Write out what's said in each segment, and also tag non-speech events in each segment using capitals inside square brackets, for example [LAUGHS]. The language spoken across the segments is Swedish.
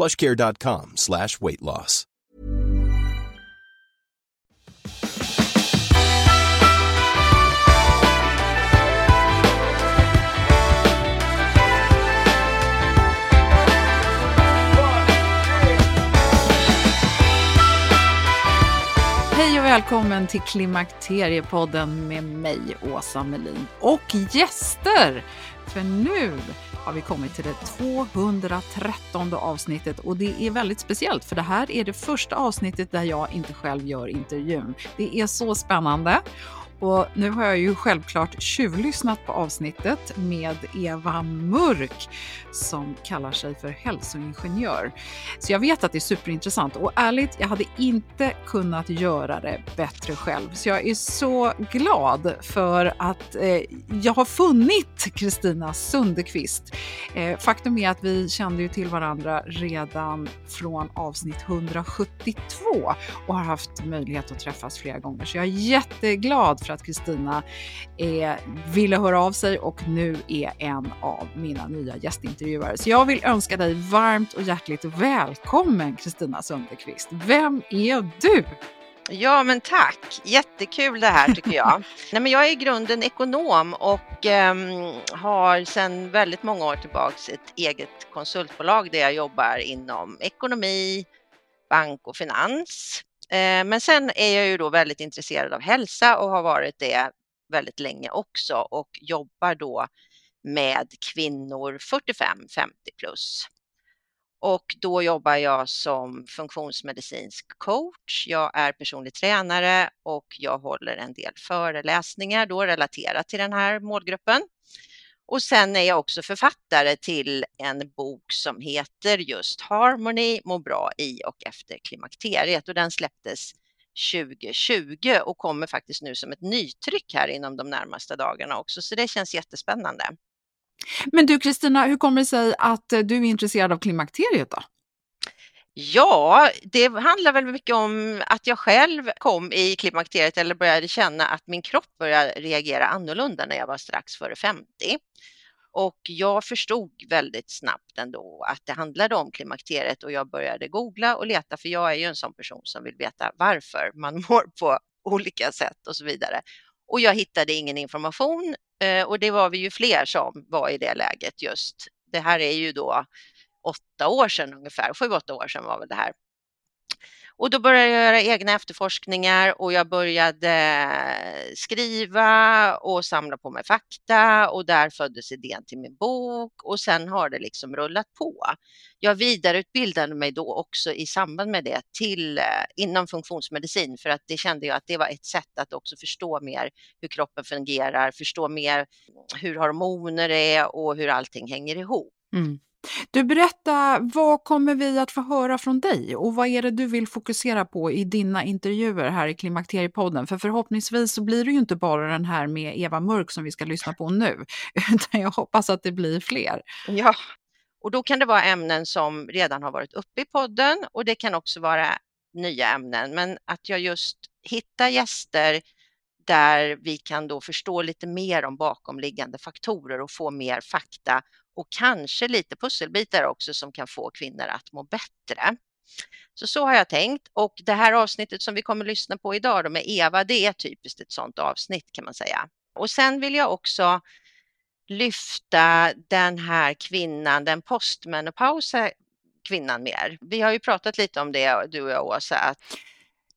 plushcare.com slash weight loss. Hej och välkommen till Klimakteriepodden med mig, Åsa Melin, och gäster! För nu har vi kommit till det 213 avsnittet och det är väldigt speciellt för det här är det första avsnittet där jag inte själv gör intervjun. Det är så spännande och nu har jag ju självklart tjuvlyssnat på avsnittet med Eva Mörk som kallar sig för hälsoingenjör. Så jag vet att det är superintressant och ärligt, jag hade inte kunnat göra det bättre själv. Så jag är så glad för att eh, jag har funnit Kristina Sundekvist. Eh, faktum är att vi kände ju till varandra redan från avsnitt 172 och har haft möjlighet att träffas flera gånger. Så jag är jätteglad för att Kristina eh, ville höra av sig och nu är en av mina nya gästintervjuare. Så jag vill önska dig varmt och hjärtligt välkommen Kristina Sundekvist. Vem är du? Ja, men tack. Jättekul det här tycker jag. [LAUGHS] Nej, men jag är i grunden ekonom och eh, har sedan väldigt många år tillbaks ett eget konsultbolag där jag jobbar inom ekonomi, bank och finans. Eh, men sen är jag ju då väldigt intresserad av hälsa och har varit det väldigt länge också och jobbar då med kvinnor 45-50 plus. Och då jobbar jag som funktionsmedicinsk coach. Jag är personlig tränare och jag håller en del föreläsningar då relaterat till den här målgruppen. Och sen är jag också författare till en bok som heter just Harmony, må bra i och efter klimakteriet och den släpptes 2020 och kommer faktiskt nu som ett nytryck här inom de närmaste dagarna också, så det känns jättespännande. Men du Kristina, hur kommer det sig att eh, du är intresserad av klimakteriet då? Ja, det handlar väl mycket om att jag själv kom i klimakteriet eller började känna att min kropp började reagera annorlunda när jag var strax före 50. Och jag förstod väldigt snabbt ändå att det handlade om klimakteriet och jag började googla och leta för jag är ju en sån person som vill veta varför man [LAUGHS] mår på olika sätt och så vidare. Och jag hittade ingen information eh, och det var vi ju fler som var i det läget just. Det här är ju då åtta år sedan ungefär, sju, åtta år sedan var väl det här. Och då började jag göra egna efterforskningar och jag började skriva och samla på mig fakta och där föddes idén till min bok och sen har det liksom rullat på. Jag vidareutbildade mig då också i samband med det till eh, inom funktionsmedicin för att det kände jag att det var ett sätt att också förstå mer hur kroppen fungerar, förstå mer hur hormoner är och hur allting hänger ihop. Mm. Du berätta, vad kommer vi att få höra från dig och vad är det du vill fokusera på i dina intervjuer här i Klimakteriepodden? För förhoppningsvis så blir det ju inte bara den här med Eva Mörk som vi ska lyssna på nu, [LAUGHS] utan jag hoppas att det blir fler. Ja, och då kan det vara ämnen som redan har varit uppe i podden och det kan också vara nya ämnen, men att jag just hittar gäster där vi kan då förstå lite mer om bakomliggande faktorer och få mer fakta och kanske lite pusselbitar också som kan få kvinnor att må bättre. Så så har jag tänkt och det här avsnittet som vi kommer att lyssna på idag då med Eva, det är typiskt ett sådant avsnitt kan man säga. Och sen vill jag också lyfta den här kvinnan, den postmenopausa kvinnan mer. Vi har ju pratat lite om det du och jag Åsa, att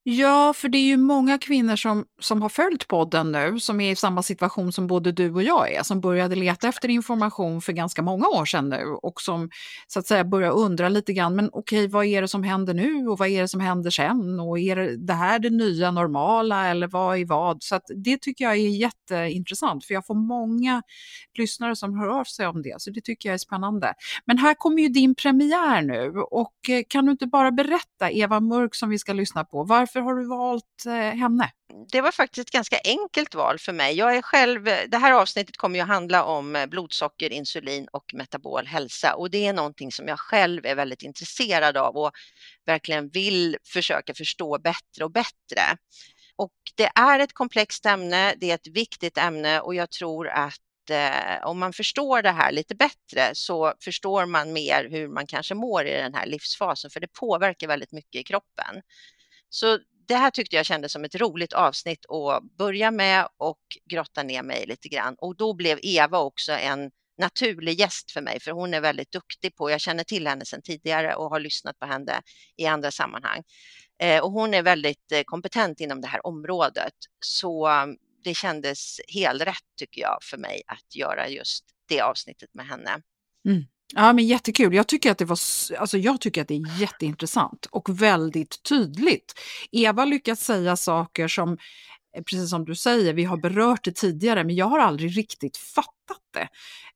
Ja, för det är ju många kvinnor som, som har följt podden nu, som är i samma situation som både du och jag är, som började leta efter information för ganska många år sedan nu och som så att säga börjar undra lite grann, men okej, vad är det som händer nu och vad är det som händer sen och är det, det här det nya normala eller vad är vad? Så att det tycker jag är jätteintressant, för jag får många lyssnare som hör av sig om det, så det tycker jag är spännande. Men här kommer ju din premiär nu och eh, kan du inte bara berätta, Eva Mörk som vi ska lyssna på, varför varför har du valt eh, henne? Det var faktiskt ett ganska enkelt val för mig. Jag är själv, eh, det här avsnittet kommer ju att handla om eh, blodsocker, insulin och metabol hälsa och det är någonting som jag själv är väldigt intresserad av och verkligen vill försöka förstå bättre och bättre. Och det är ett komplext ämne, det är ett viktigt ämne och jag tror att om man förstår det här lite bättre så förstår man mer hur man kanske mår i den här livsfasen, för det påverkar väldigt mycket i kroppen. Så det här tyckte jag kändes som ett roligt avsnitt att börja med och grotta ner mig lite grann. Och då blev Eva också en naturlig gäst för mig, för hon är väldigt duktig på, jag känner till henne sedan tidigare och har lyssnat på henne i andra sammanhang. Eh, och hon är väldigt eh, kompetent inom det här området. Så mm, det kändes helt rätt tycker jag för mig att göra just det avsnittet med henne. Mm. Ja, men jättekul. Jag tycker, att det var, alltså jag tycker att det är jätteintressant och väldigt tydligt. Eva lyckas säga saker som, Eh, precis som du säger, vi har berört det tidigare, men jag har aldrig riktigt fattat det.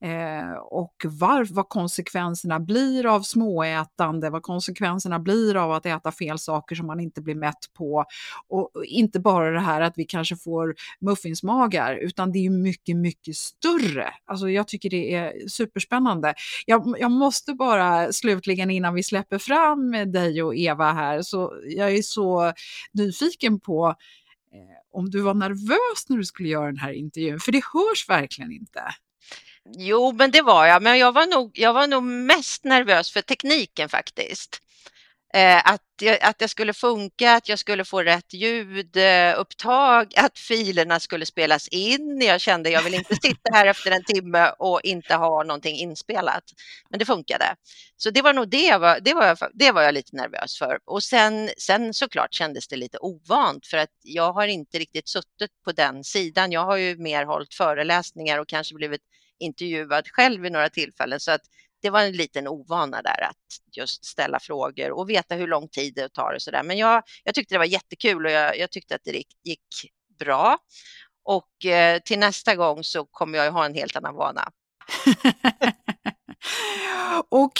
Eh, och var, vad konsekvenserna blir av småätande, vad konsekvenserna blir av att äta fel saker som man inte blir mätt på. Och inte bara det här att vi kanske får muffinsmagar, utan det är mycket, mycket större. Alltså jag tycker det är superspännande. Jag, jag måste bara slutligen innan vi släpper fram dig och Eva här, så jag är så nyfiken på om du var nervös när du skulle göra den här intervjun, för det hörs verkligen inte. Jo, men det var jag. Men jag var nog, jag var nog mest nervös för tekniken faktiskt. Eh, att, jag, att det skulle funka, att jag skulle få rätt ljudupptag, eh, att filerna skulle spelas in. Jag kände jag vill inte sitta här efter en timme och inte ha någonting inspelat. Men det funkade. Så det var nog det jag var, det var, jag, det var jag lite nervös för. Och sen, sen såklart kändes det lite ovant för att jag har inte riktigt suttit på den sidan. Jag har ju mer hållit föreläsningar och kanske blivit intervjuad själv vid några tillfällen så att det var en liten ovana där att just ställa frågor och veta hur lång tid det tar och så där. Men jag, jag tyckte det var jättekul och jag, jag tyckte att det gick bra. Och eh, till nästa gång så kommer jag ju ha en helt annan vana. [LAUGHS]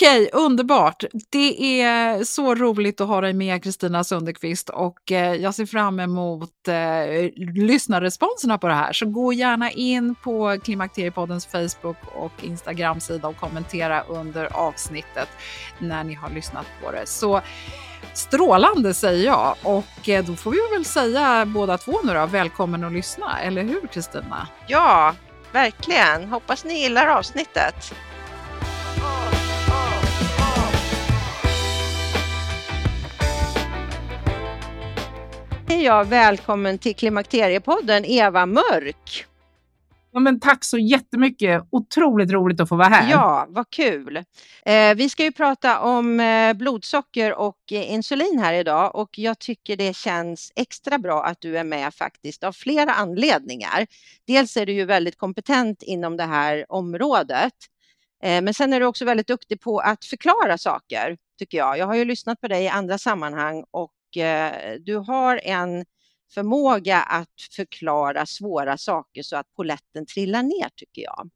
Okej, underbart. Det är så roligt att ha dig med Kristina Sunderqvist och eh, jag ser fram emot eh, lyssnarresponserna på det här. Så gå gärna in på Klimakteriepoddens Facebook och Instagram-sida och kommentera under avsnittet när ni har lyssnat på det. Så Strålande säger jag och eh, då får vi väl säga båda två nu då, välkommen att lyssna, eller hur Kristina? Ja, verkligen. Hoppas ni gillar avsnittet. Hej ja, välkommen till Klimakteriepodden Eva Mörk. Ja, men tack så jättemycket. Otroligt roligt att få vara här. Ja, vad kul. Eh, vi ska ju prata om eh, blodsocker och eh, insulin här idag och jag tycker det känns extra bra att du är med faktiskt av flera anledningar. Dels är du ju väldigt kompetent inom det här området, eh, men sen är du också väldigt duktig på att förklara saker tycker jag. Jag har ju lyssnat på dig i andra sammanhang och Eh, du har en förmåga att förklara svåra saker så att poletten trillar ner tycker jag.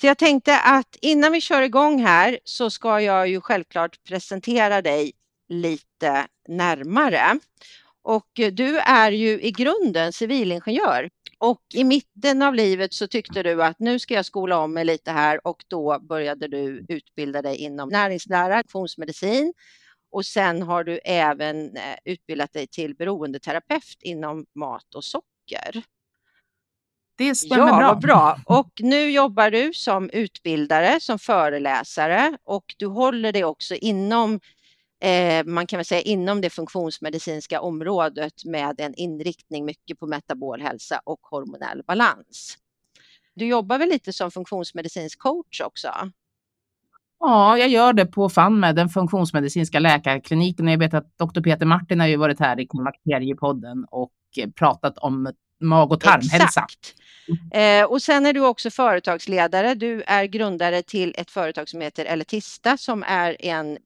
Så jag tänkte att innan vi kör igång här så ska jag ju självklart presentera dig lite närmare. Och du är ju i grunden civilingenjör och i mitten av livet så tyckte du att nu ska jag skola om mig lite här och då började du utbilda dig inom näringslära, funktionsmedicin och sen har du även eh, utbildat dig till beroendeterapeut inom mat och socker. Det stämmer ja, bra. Vad bra. Och nu jobbar du som utbildare, som föreläsare och du håller dig också inom eh, man kan väl säga inom det funktionsmedicinska området med en inriktning mycket på metabol hälsa och hormonell balans. Du jobbar väl lite som funktionsmedicinsk coach också? Ja, jag gör det på FANMED, den funktionsmedicinska läkarkliniken. Jag vet att doktor Peter Martin har ju varit här i Klimakteriepodden och pratat om mag och tarmhälsa. Exakt. Eh, och sen är du också företagsledare. Du är grundare till ett företag som heter Elitista som är en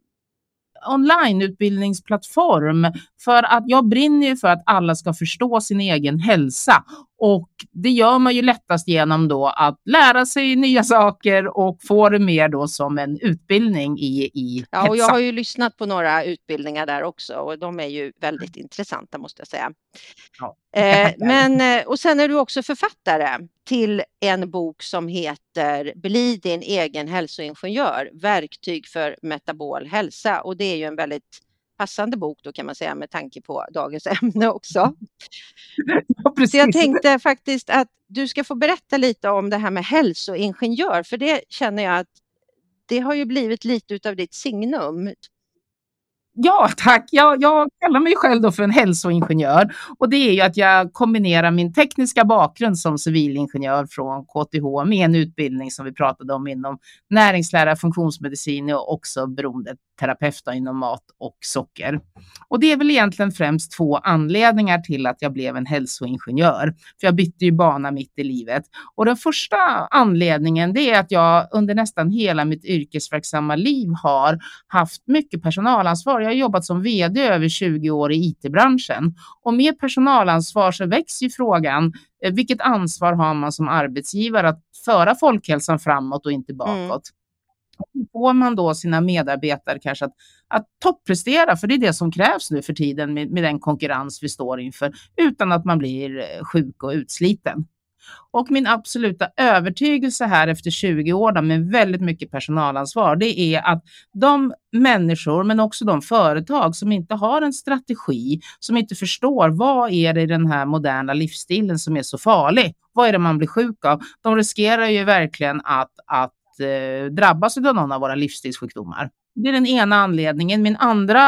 onlineutbildningsplattform för att jag brinner ju för att alla ska förstå sin egen hälsa och det gör man ju lättast genom då att lära sig nya saker och få det mer då som en utbildning i, i ja, och Jag har ju lyssnat på några utbildningar där också och de är ju väldigt intressanta måste jag säga. Ja, eh, [LAUGHS] men, eh, och sen är du också författare till en bok som heter Bli din egen hälsoingenjör, verktyg för metabol hälsa. Och det är ju en väldigt passande bok då kan man säga med tanke på dagens [LAUGHS] ämne också. [LAUGHS] Ja, Så jag tänkte faktiskt att du ska få berätta lite om det här med hälsoingenjör, för det känner jag att det har ju blivit lite av ditt signum. Ja, tack. Jag, jag kallar mig själv då för en hälsoingenjör och det är ju att jag kombinerar min tekniska bakgrund som civilingenjör från KTH med en utbildning som vi pratade om inom näringslära, funktionsmedicin och också beroendeterapeut inom mat och socker. Och det är väl egentligen främst två anledningar till att jag blev en hälsoingenjör. För jag bytte ju bana mitt i livet. Och den första anledningen det är att jag under nästan hela mitt yrkesverksamma liv har haft mycket personalansvar jag har jobbat som vd över 20 år i it-branschen och med personalansvar så växer ju frågan eh, vilket ansvar har man som arbetsgivare att föra folkhälsan framåt och inte mm. bakåt. Mm. Får man då sina medarbetare kanske att, att topprestera, för det är det som krävs nu för tiden med, med den konkurrens vi står inför, utan att man blir eh, sjuk och utsliten. Och min absoluta övertygelse här efter 20 år med väldigt mycket personalansvar, det är att de människor, men också de företag som inte har en strategi, som inte förstår vad är det i den här moderna livsstilen som är så farlig? Vad är det man blir sjuk av? De riskerar ju verkligen att, att eh, drabbas av någon av våra livsstilssjukdomar. Det är den ena anledningen. Min andra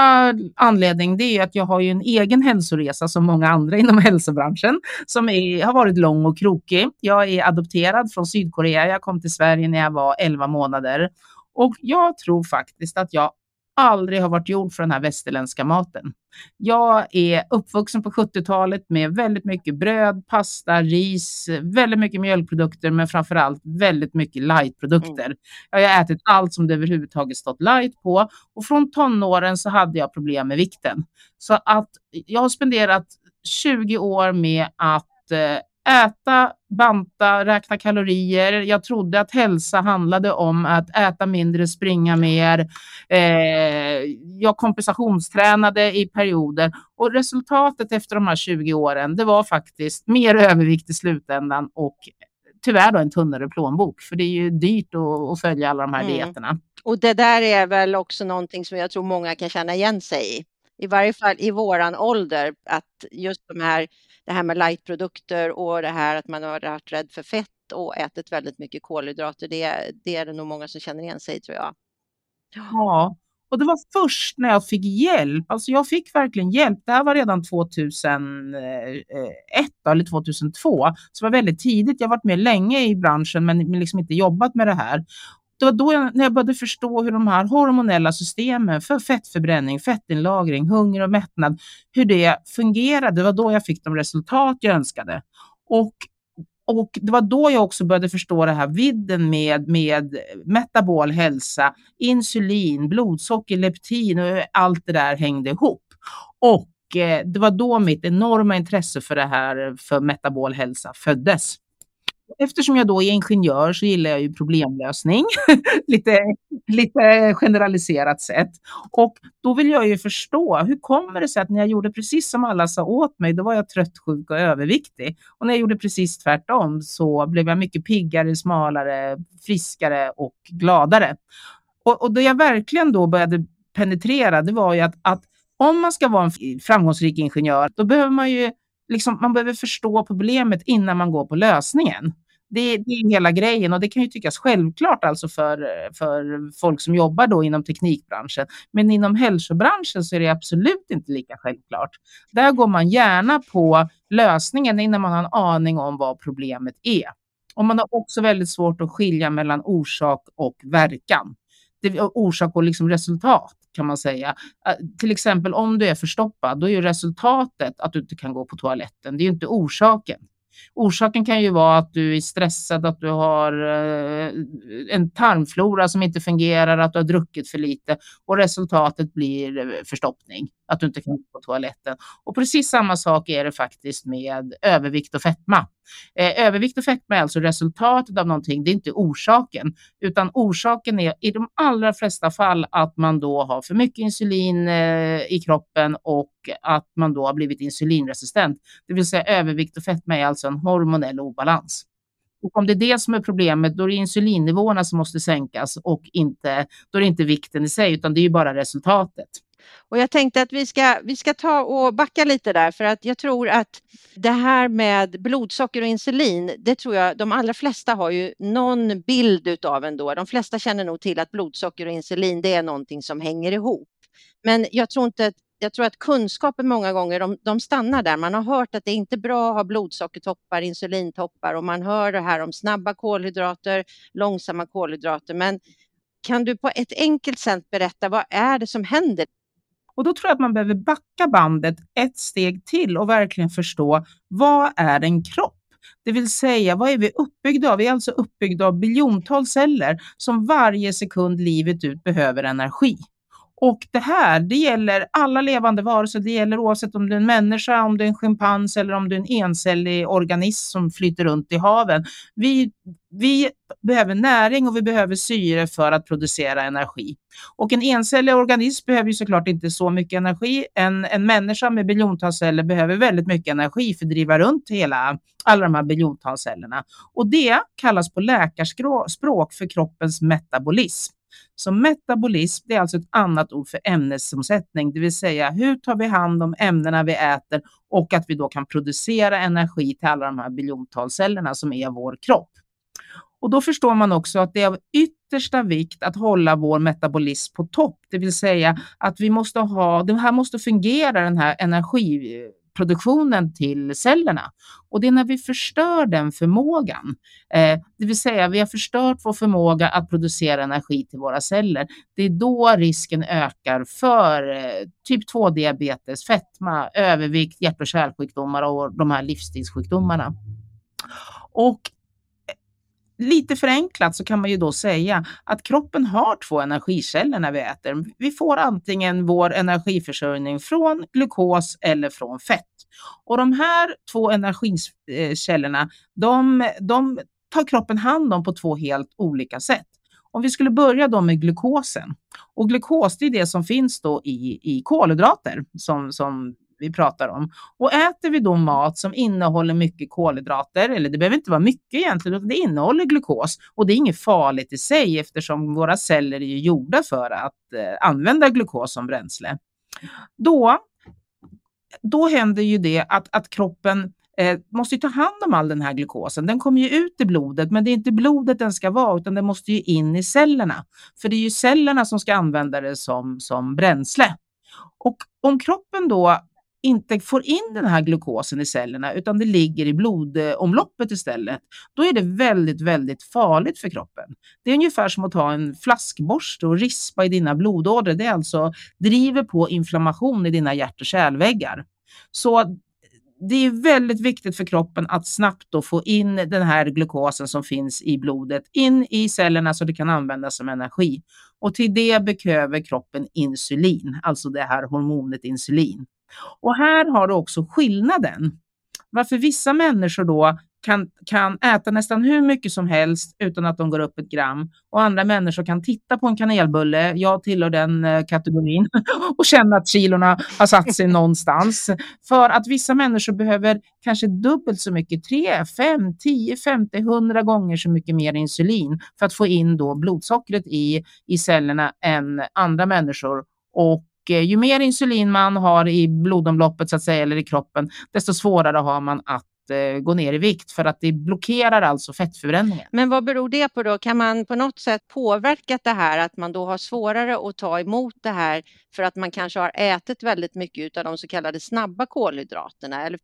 anledning det är att jag har ju en egen hälsoresa som många andra [LAUGHS] inom hälsobranschen som är, har varit lång och krokig. Jag är adopterad från Sydkorea. Jag kom till Sverige när jag var 11 månader och jag tror faktiskt att jag aldrig har varit gjord för den här västerländska maten. Jag är uppvuxen på 70-talet med väldigt mycket bröd, pasta, ris, väldigt mycket mjölkprodukter, men framför allt väldigt mycket lightprodukter. Mm. Jag har ätit allt som det överhuvudtaget stått light på och från tonåren så hade jag problem med vikten. Så att jag har spenderat 20 år med att eh, äta, banta, räkna kalorier. Jag trodde att hälsa handlade om att äta mindre, springa mer. Eh, jag kompensationstränade i perioder och resultatet efter de här 20 åren, det var faktiskt mer [LAUGHS] övervikt i slutändan och tyvärr då en tunnare plånbok, för det är ju dyrt att, att följa alla de här mm. dieterna. Och det där är väl också någonting som jag tror många kan känna igen sig i. I varje fall i våran ålder, att just de här det här med lightprodukter och det här att man har varit rädd för fett och ätit väldigt mycket kolhydrater. Det, det är det nog många som känner igen sig tror jag. Ja, och det var först när jag fick hjälp, alltså jag fick verkligen hjälp. Det här var redan 2001 eh, eh, eller 2002, så det var väldigt tidigt. Jag har varit med länge i branschen men liksom inte jobbat med det här det var då jag, när jag började förstå hur de här hormonella systemen för fettförbränning, fettinlagring, hunger och mättnad, hur det fungerade. Det var då jag fick de resultat jag önskade. Och, och det var då jag också började förstå det här vidden med, med metabol hälsa, insulin, blodsocker, leptin och allt det där hängde ihop. Och eh, det var då mitt enorma intresse för det här, för metabol hälsa föddes. Eftersom jag då är ingenjör så gillar jag ju problemlösning, [LAUGHS] lite, lite generaliserat sett. Och då vill jag ju förstå, hur kommer det sig att när jag gjorde precis som alla sa åt mig, då var jag trött, sjuk och överviktig. Och när jag gjorde precis tvärtom så blev jag mycket piggare, smalare, friskare och gladare. Och, och det jag verkligen då började penetrera, det var ju att, att om man ska vara en framgångsrik ingenjör, då behöver man ju liksom, man behöver förstå problemet innan man går på lösningen. Det, det, är hela grejen och det kan ju tyckas självklart alltså för, för folk som jobbar då inom teknikbranschen. Men inom hälsobranschen så är det absolut inte lika självklart. Där går man gärna på lösningen innan man har en aning om vad problemet är. Och man har också väldigt svårt att skilja mellan orsak och verkan. Det, orsak och liksom resultat kan man säga. Till exempel om du är förstoppad, då är ju resultatet att du inte kan gå på toaletten. Det är ju inte orsaken. Orsaken kan ju vara att du är stressad, att du har eh, en tarmflora som inte fungerar, att du har druckit för lite och resultatet blir eh, förstoppning, att du inte kan gå på toaletten. Och precis samma sak är det faktiskt med övervikt och fetma. Eh, övervikt och fetma är alltså resultatet av någonting, det är inte orsaken, utan orsaken är i de allra flesta fall att man då har för mycket insulin eh, i kroppen och att man då har blivit insulinresistent. Det vill säga övervikt och fetma är alltså en hormonell obalans. Och om det är det som är problemet, då är det insulinnivåerna som måste sänkas och inte, då är det inte vikten i sig, utan det är ju bara resultatet. Och jag tänkte att vi ska, vi ska ta och backa lite där för att jag tror att det här med blodsocker och insulin, det tror jag de allra flesta har ju någon bild utav ändå. De flesta känner nog till att blodsocker och insulin, det är någonting som hänger ihop. Men jag tror inte att jag tror att kunskapen många gånger de, de, stannar där. Man har hört att det inte är bra att ha blodsockertoppar, insulintoppar och man hör det här om snabba kolhydrater, långsamma kolhydrater. Men kan du på ett enkelt sätt berätta vad är det som händer? Och då tror jag att man behöver backa bandet ett steg till och verkligen förstå vad är en kropp? Det vill säga, vad är vi uppbyggda av? Vi är alltså uppbyggda av biljontals celler som varje sekund livet ut behöver energi. Och det här, det gäller alla levande varelser. Det gäller oavsett om du är en människa, om du är en schimpans eller om du är en encellig organism som flyter runt i haven. Vi, vi behöver näring och vi behöver syre för att producera energi. Och en encellig organism behöver ju såklart inte så mycket energi. En, en människa med biljontals celler behöver väldigt mycket energi för att driva runt hela, alla de här biljontals cellerna. Och det kallas på läkarspråk för kroppens metabolism. Så metabolism, det är alltså ett annat ord för ämnesomsättning, det vill säga hur tar vi hand om ämnena vi äter och att vi då kan producera energi till alla de här biljontals cellerna som är vår kropp. Och då förstår man också att det är av yttersta vikt att hålla vår metabolism på topp, det vill säga att vi måste ha, det här måste fungera, den här energi produktionen till cellerna. Och det är när vi förstör den förmågan, eh, det vill säga vi har förstört vår förmåga att producera energi till våra celler, det är då risken ökar för eh, typ 2-diabetes, fetma, övervikt, hjärt och kärlsjukdomar och de här livsstilssjukdomarna. Och Lite förenklat så kan man ju då säga att kroppen har två energikällor när vi äter. Vi får antingen vår energiförsörjning från glukos eller från fett. Och de här två energikällorna, de, de tar kroppen hand om på två helt olika sätt. Om vi skulle börja då med glukosen. Och glukos det är det som finns då i, i kolhydrater som, som vi pratar om. Och äter vi då mat som innehåller mycket kolhydrater, eller det behöver inte vara mycket egentligen, utan det innehåller glukos och det är inget farligt i sig eftersom våra celler är gjorda för att eh, använda glukos som bränsle. Då, då händer ju det att, att kroppen eh, måste ta hand om all den här glukosen. Den kommer ju ut i blodet, men det är inte blodet den ska vara, utan den måste ju in i cellerna. För det är ju cellerna som ska använda det som, som bränsle. Och om kroppen då inte får in den här glukosen i cellerna utan det ligger i blodomloppet istället, då är det väldigt, väldigt farligt för kroppen. Det är ungefär som att ta en flaskborste och rispa i dina blodådror. Det är alltså driver på inflammation i dina hjärt och kärlväggar. Så det är väldigt viktigt för kroppen att snabbt då få in den här glukosen som finns i blodet in i cellerna så det kan användas som energi. Och till det behöver kroppen insulin, alltså det här hormonet insulin. Och här har du också skillnaden. Varför vissa människor då kan, kan äta nästan hur mycket som helst utan att de går upp ett gram. Och andra människor kan titta på en kanelbulle, jag tillhör den eh, kategorin, [LAUGHS] och känna att kilorna har satt sig någonstans. För att vissa människor behöver kanske dubbelt så mycket, 3, 5, 10, 50, 100 gånger så mycket mer insulin för att få in då blodsockret i, i cellerna än andra människor. Och ju mer insulin man har i blodomloppet så att säga, eller i kroppen, desto svårare har man att eh, gå ner i vikt för att det blockerar alltså fettförbränningen. Men vad beror det på då? Kan man på något sätt påverka det här att man då har svårare att ta emot det här för att man kanske har ätit väldigt mycket av de så kallade snabba kolhydraterna? Eller?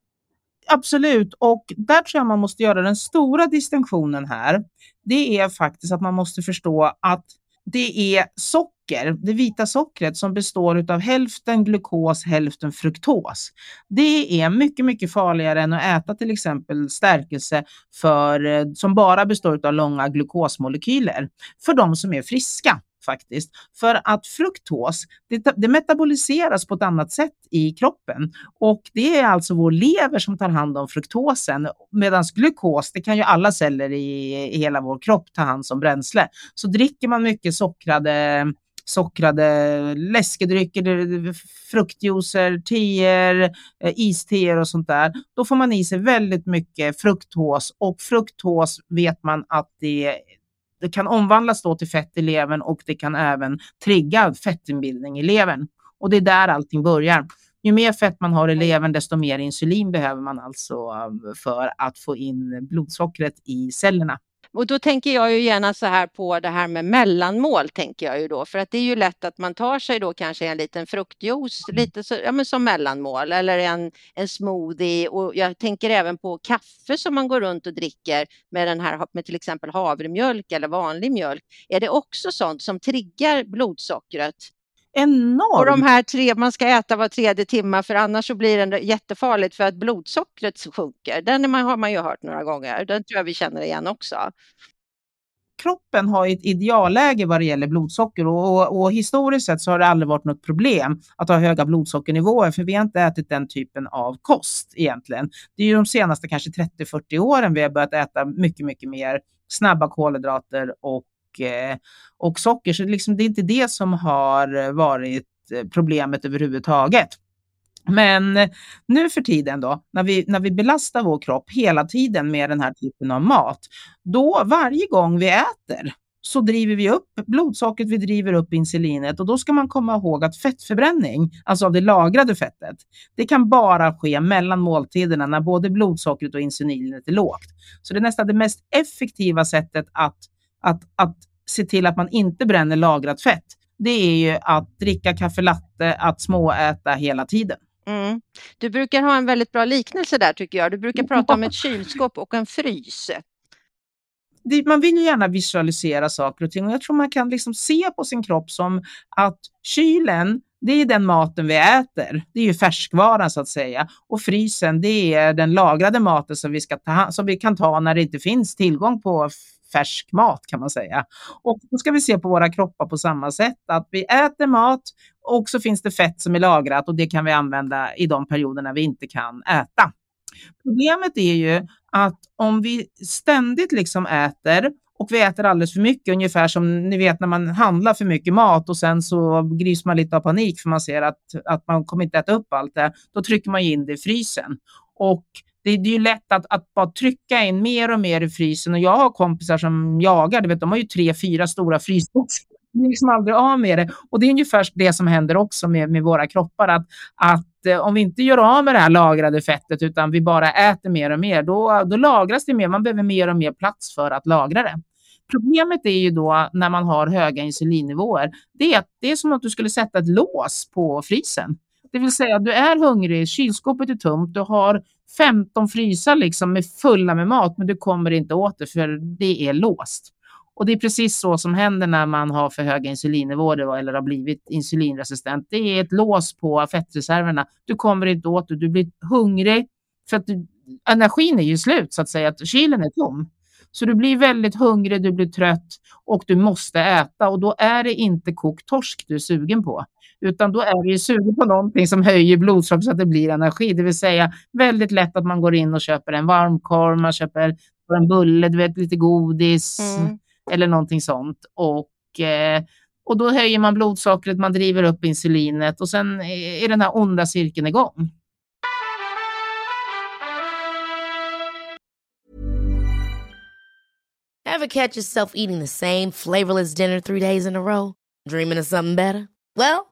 Absolut, och där tror jag man måste göra den stora distinktionen här. Det är faktiskt att man måste förstå att det är socker, det vita sockret som består av hälften glukos, hälften fruktos. Det är mycket, mycket farligare än att äta till exempel stärkelse för, eh, som bara består av långa glukosmolekyler för de som är friska faktiskt. För att fruktos, det, det, metaboliseras på ett annat sätt i kroppen och det är alltså vår lever som tar hand om fruktosen medan glukos, det kan ju alla celler i, i hela vår kropp ta hand som bränsle. Så dricker man mycket sockrade sockrade läskedrycker, fruktjuicer, teer, eh, isteer och sånt där. Då får man i sig väldigt mycket fruktos och fruktos vet man att det det kan omvandlas då till fett i levern och det kan även trigga fettinbildning i levern. Och det är där allting börjar. Ju mer fett man har i levern, desto mer insulin behöver man alltså för att få in blodsockret i cellerna. Och då tänker jag ju gärna så här på det här med mellanmål tänker jag ju då, för att det är ju lätt att man tar sig då kanske en liten fruktjuice, lite så, ja, men som mellanmål eller en, en smoothie och jag tänker även på kaffe som man går runt och dricker med den här med till exempel havremjölk eller vanlig mjölk. Är det också sånt som triggar blodsockret? Enormt. Och de här tre, man ska äta var tredje timme för annars så blir det jättefarligt för att blodsockret sjunker. Den har man ju hört några gånger. Den tror jag vi känner igen också. Kroppen har ett idealläge vad det gäller blodsocker och, och, och, historiskt sett så har det aldrig varit något problem att ha höga blodsockernivåer för vi har inte ätit den typen av kost egentligen. Det är ju de senaste kanske 30-40 åren vi har börjat äta mycket, mycket mer snabba kolhydrater och Eh, och socker. Så liksom, det är inte det som har varit eh, problemet överhuvudtaget. Men eh, nu för tiden då, när vi, när vi belastar vår kropp hela tiden med den här typen av mat, då varje gång vi äter så driver vi upp blodsockret, vi driver upp insulinet och då ska man komma ihåg att fettförbränning, alltså av det lagrade fettet, det kan bara ske mellan måltiderna när både blodsockret och insulinet är lågt. Så det är nästan det mest effektiva sättet att att, att se till att man inte bränner lagrat fett, det är ju att dricka kaffe latte, att småäta hela tiden. Mm. Du brukar ha en väldigt bra liknelse där tycker jag. Du brukar [LAUGHS] prata om ett kylskåp och en frys. Det, man vill ju gärna visualisera saker och ting och jag tror man kan liksom se på sin kropp som att kylen, det är den maten vi äter. Det är ju färskvaran så att säga. Och frysen, det är den lagrade maten som vi, ska ta, som vi kan ta när det inte finns tillgång på färsk mat kan man säga. Och då ska vi se på våra kroppar på samma sätt, att vi äter mat och så finns det fett som är lagrat och det kan vi använda i de perioderna vi inte kan äta. Problemet är ju att om vi ständigt liksom äter och vi äter alldeles för mycket, ungefär som ni vet när man handlar för mycket mat och sen så grips man lite av panik för man ser att, att man kommer inte äta upp allt det. Då trycker man in det i frysen. Och det, är ju lätt att, att bara trycka in mer och mer i frysen och jag har kompisar som jagar, du vet, de har ju tre, fyra stora frysboxar. De är liksom aldrig av med det. Och det är ungefär det som händer också med, med våra kroppar, att, att eh, om vi inte gör av med det här lagrade fettet utan vi bara äter mer och mer, då, då lagras det mer. Man behöver mer och mer plats för att lagra det. Problemet är ju då när man har höga insulinnivåer, det det är som att du skulle sätta ett lås på frysen. Det vill säga, du är hungrig, kylskåpet är tomt, du har 15 frysar liksom med fulla med mat, men du kommer inte åt det för det är låst. Och det är precis så som händer när man har för höga insulinnivåer eller har blivit insulinresistent. Det är ett lås på fettreserverna. Du kommer inte åt det. Du blir hungrig för att du, energin är ju slut så att säga. Att kylen är tom. Så du blir väldigt hungrig, du blir trött och du måste äta och då är det inte kokt torsk du är sugen på. Utan då är du sugen på någonting som höjer blodsocker så att det blir energi. Det vill säga väldigt lätt att man går in och köper en varmkorv, man köper en bulle, du vet lite godis mm. eller någonting sånt. Och, eh, och då höjer man blodsockret, man driver upp insulinet och sen är den här onda cirkeln igång. Have catch yourself eating the same flavorless dinner three days in a row? Dreaming of something better? Well,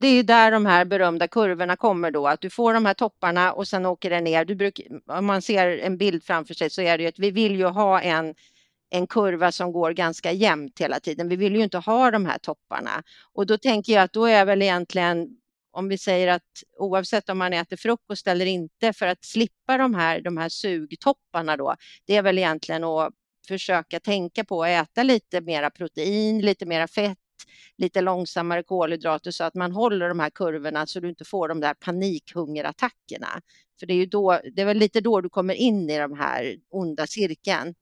Det är där de här berömda kurvorna kommer då, att du får de här topparna och sen åker det ner. Du bruk, om man ser en bild framför sig så är det ju att vi vill ju ha en, en kurva som går ganska jämnt hela tiden. Vi vill ju inte ha de här topparna. Och då tänker jag att då är väl egentligen om vi säger att oavsett om man äter frukost eller inte för att slippa de här, de här sugtopparna då, det är väl egentligen att försöka tänka på att äta lite mera protein, lite mera fett, lite långsammare kolhydrater så att man håller de här kurvorna så du inte får de där panikhungerattackerna. För det är ju då, det är väl lite då du kommer in i de här onda cirkeln.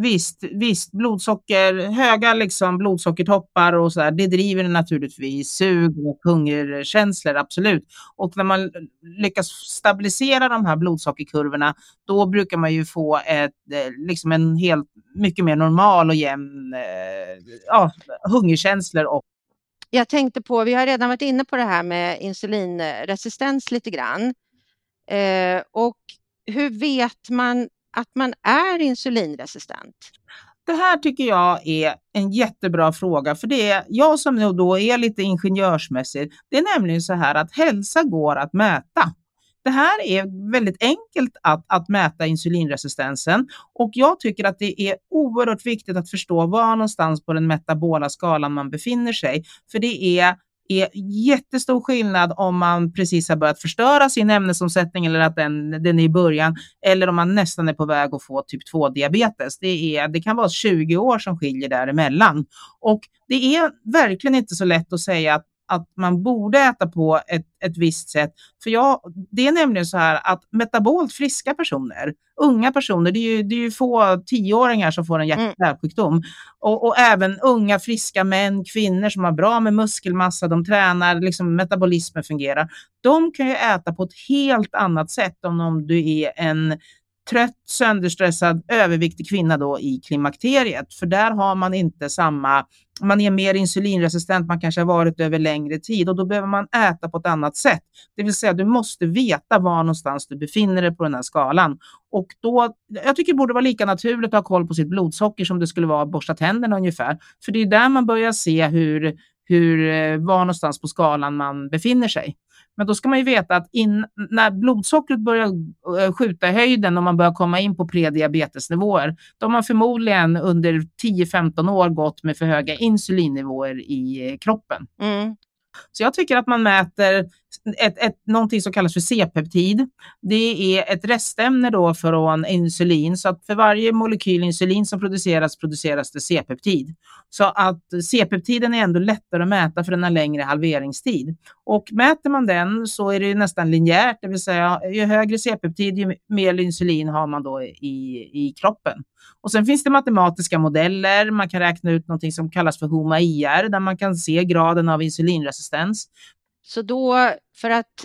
Visst, visst, blodsocker, höga liksom blodsockertoppar och så där, det driver naturligtvis sug och hungerkänslor, absolut. Och när man lyckas stabilisera de här blodsockerkurvorna, då brukar man ju få ett, eh, liksom en helt, mycket mer normal och jämn eh, ja, hungerkänslor. Och... Jag tänkte på, vi har redan varit inne på det här med insulinresistens lite grann. Eh, och hur vet man att man är insulinresistent? Det här tycker jag är en jättebra fråga, för det är jag som då är lite ingenjörsmässig. Det är nämligen så här att hälsa går att mäta. Det här är väldigt enkelt att, att mäta insulinresistensen och jag tycker att det är oerhört viktigt att förstå var någonstans på den metabola skalan man befinner sig. För det är är jättestor skillnad om man precis har börjat förstöra sin ämnesomsättning eller att den, den är i början eller om man nästan är på väg att få typ 2-diabetes. Det, det kan vara 20 år som skiljer däremellan. Och det är verkligen inte så lätt att säga att att man borde äta på ett, ett visst sätt. För jag, det är nämligen så här att metabolt friska personer, unga personer, det är ju, det är ju få tioåringar som får en hjärt-kärlsjukdom. Mm. Och, och, även unga friska män, kvinnor som har bra med muskelmassa, de tränar, liksom metabolismen fungerar. De kan ju äta på ett helt annat sätt om, om du är en trött, sönderstressad, överviktig kvinna då i klimakteriet. För där har man inte samma, man är mer insulinresistent, man kanske har varit över längre tid och då behöver man äta på ett annat sätt. Det vill säga du måste veta var någonstans du befinner dig på den här skalan. Och då, jag tycker det borde vara lika naturligt att ha koll på sitt blodsocker som det skulle vara att borsta tänderna ungefär. För det är där man börjar se hur, hur, eh, var någonstans på skalan man befinner sig. Men då ska man ju veta att in, när blodsockret börjar eh, skjuta i höjden och man börjar komma in på prediabetesnivåer, då har man förmodligen under 10-15 år gått med för höga insulinnivåer i eh, kroppen. Mm. Så jag tycker att man mäter ett, ett, någonting som kallas för C-peptid. Det är ett restämne då från insulin, så att för varje molekyl insulin som produceras, produceras det C-peptid. Så att C-peptiden är ändå lättare att mäta för den har längre halveringstid. Och mäter man den så är det nästan linjärt, det vill säga ju högre C-peptid, ju mer insulin har man då i, i kroppen. Och sen finns det matematiska modeller, man kan räkna ut någonting som kallas för HOMA-IR, där man kan se graden av insulinresistens. Så då, för att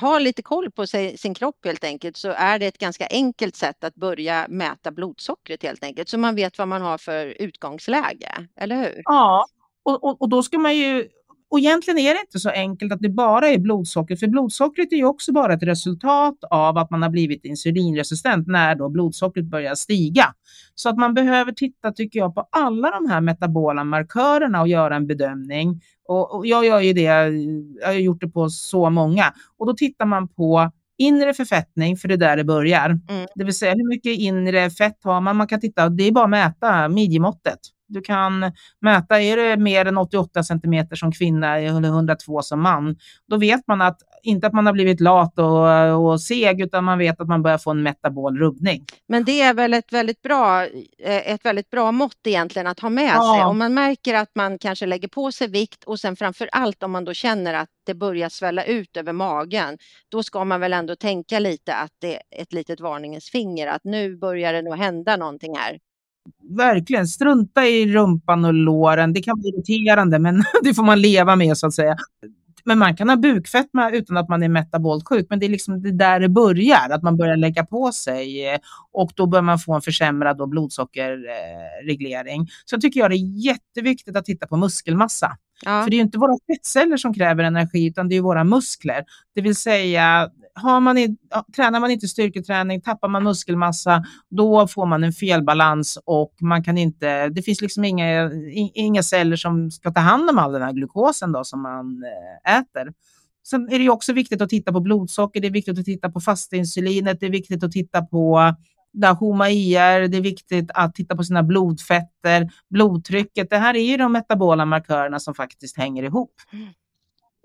ha lite koll på sig, sin kropp helt enkelt, så är det ett ganska enkelt sätt att börja mäta blodsockret helt enkelt, så man vet vad man har för utgångsläge, eller hur? Ja, och, och, och då ska man ju och egentligen är det inte så enkelt att det bara är blodsockret, för blodsockret är ju också bara ett resultat av att man har blivit insulinresistent när då blodsockret börjar stiga. Så att man behöver titta, tycker jag, på alla de här metabola markörerna och göra en bedömning. Och, och jag gör ju det, jag har gjort det på så många. Och då tittar man på inre förfettning, för det är där det börjar. Mm. Det vill säga hur mycket inre fett har man? Man kan titta, det är bara att mäta midjemåttet. Du kan mäta, är det mer än 88 centimeter som kvinna eller 102 som man, då vet man att, inte att man har blivit lat och, och seg, utan man vet att man börjar få en metabol rubbning. Men det är väl ett väldigt bra, eh, ett väldigt bra mått egentligen att ha med ja. sig. Om man märker att man kanske lägger på sig vikt och sen framför allt om man då känner att det börjar svälla ut över magen, då ska man väl ändå tänka lite att det är ett litet varningens finger, att nu börjar det nog hända någonting här verkligen strunta i rumpan och låren. Det kan bli irriterande, men [LAUGHS] det får man leva med så att säga. Men man kan ha bukfetma utan att man är metabolsjuk, men det är liksom det där det börjar, att man börjar lägga på sig eh, och då bör man få en försämrad blodsockerreglering. Så jag tycker jag det är jätteviktigt att titta på muskelmassa. Ja. För det är inte våra fettceller som kräver energi, utan det är våra muskler. Det vill säga, har man i, tränar man inte styrketräning, tappar man muskelmassa, då får man en felbalans och man kan inte, det finns liksom inga, inga celler som ska ta hand om all den här glukosen då som man eh, äter. Sen är det också viktigt att titta på blodsocker, det är viktigt att titta på fastinsulinet, det är viktigt att titta på HOMA-IR, det är viktigt att titta på sina blodfetter, blodtrycket. Det här är ju de metabola markörerna som faktiskt hänger ihop. Mm.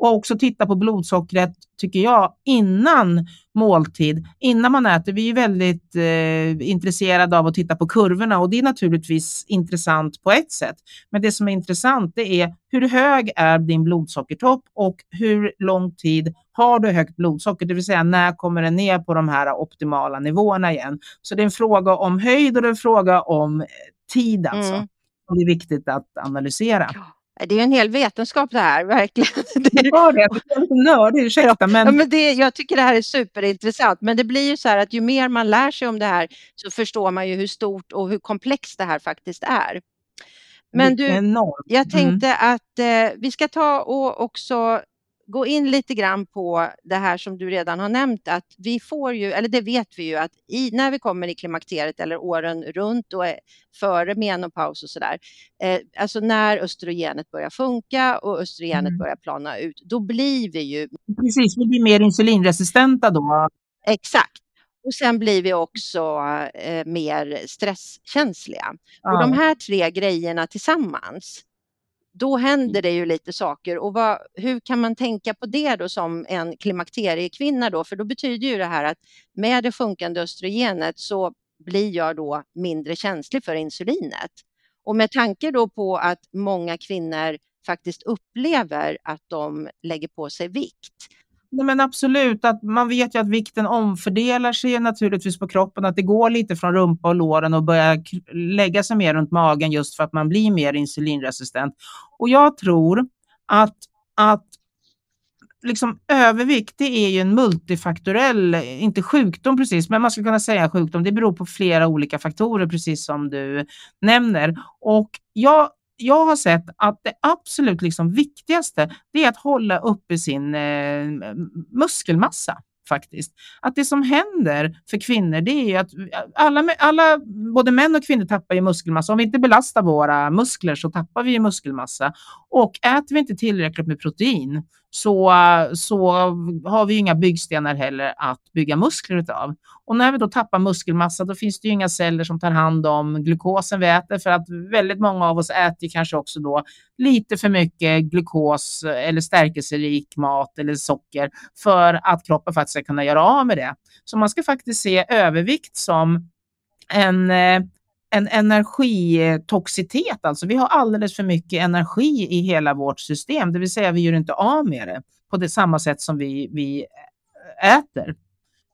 Och också titta på blodsockret, tycker jag, innan måltid, innan man äter. Vi är väldigt eh, intresserade av att titta på kurvorna och det är naturligtvis intressant på ett sätt. Men det som är intressant det är hur hög är din blodsockertopp och hur lång tid har du högt blodsocker, det vill säga när kommer det ner på de här optimala nivåerna igen. Så det är en fråga om höjd och det är en fråga om eh, tid alltså. Mm. det är viktigt att analysera. Det är en hel vetenskap det här, verkligen. [LAUGHS] Det är, det, är lite nördig, ursäkta. Men... Ja, men det, jag tycker det här är superintressant, men det blir ju så här att ju mer man lär sig om det här så förstår man ju hur stort och hur komplext det här faktiskt är. Men du, jag tänkte mm. att eh, vi ska ta och också gå in lite grann på det här som du redan har nämnt att vi får ju, eller det vet vi ju att i, när vi kommer i klimakteriet eller åren runt och före menopaus och sådär, eh, alltså när östrogenet börjar funka och östrogenet mm. börjar plana ut, då blir vi ju... Precis, vi blir mer insulinresistenta då. Exakt. Och sen blir vi också eh, mer stresskänsliga. Ja. Och de här tre grejerna tillsammans, då händer det ju lite saker och vad, hur kan man tänka på det då som en klimakteriekvinna då? För då betyder ju det här att med det sjunkande östrogenet så blir jag då mindre känslig för insulinet. Och med tanke då på att många kvinnor faktiskt upplever att de lägger på sig vikt Nej, men absolut, att man vet ju att vikten omfördelar sig naturligtvis på kroppen, att det går lite från rumpa och låren och börjar lägga sig mer runt magen just för att man blir mer insulinresistent. Och jag tror att, att liksom övervikt, det är ju en multifaktorell, inte sjukdom precis, men man skulle kunna säga sjukdom. Det beror på flera olika faktorer, precis som du nämner. Och jag, jag har sett att det absolut liksom viktigaste, det är att hålla uppe sin eh, muskelmassa faktiskt. Att det som händer för kvinnor, det är ju att alla, alla, både män och kvinnor tappar ju muskelmassa. Om vi inte belastar våra muskler så tappar vi ju muskelmassa. Och äter vi inte tillräckligt med protein så, så har vi inga byggstenar heller att bygga muskler utav. Och när vi då tappar muskelmassa, då finns det ju inga celler som tar hand om glukosen vi äter, för att väldigt många av oss äter kanske också då lite för mycket glukos eller stärkelserik mat eller socker för att kroppen faktiskt ska kunna göra av med det. Så man ska faktiskt se övervikt som en eh, en energitoxitet, alltså vi har alldeles för mycket energi i hela vårt system, det vill säga vi gör inte av med det på det samma sätt som vi, vi eh, äter.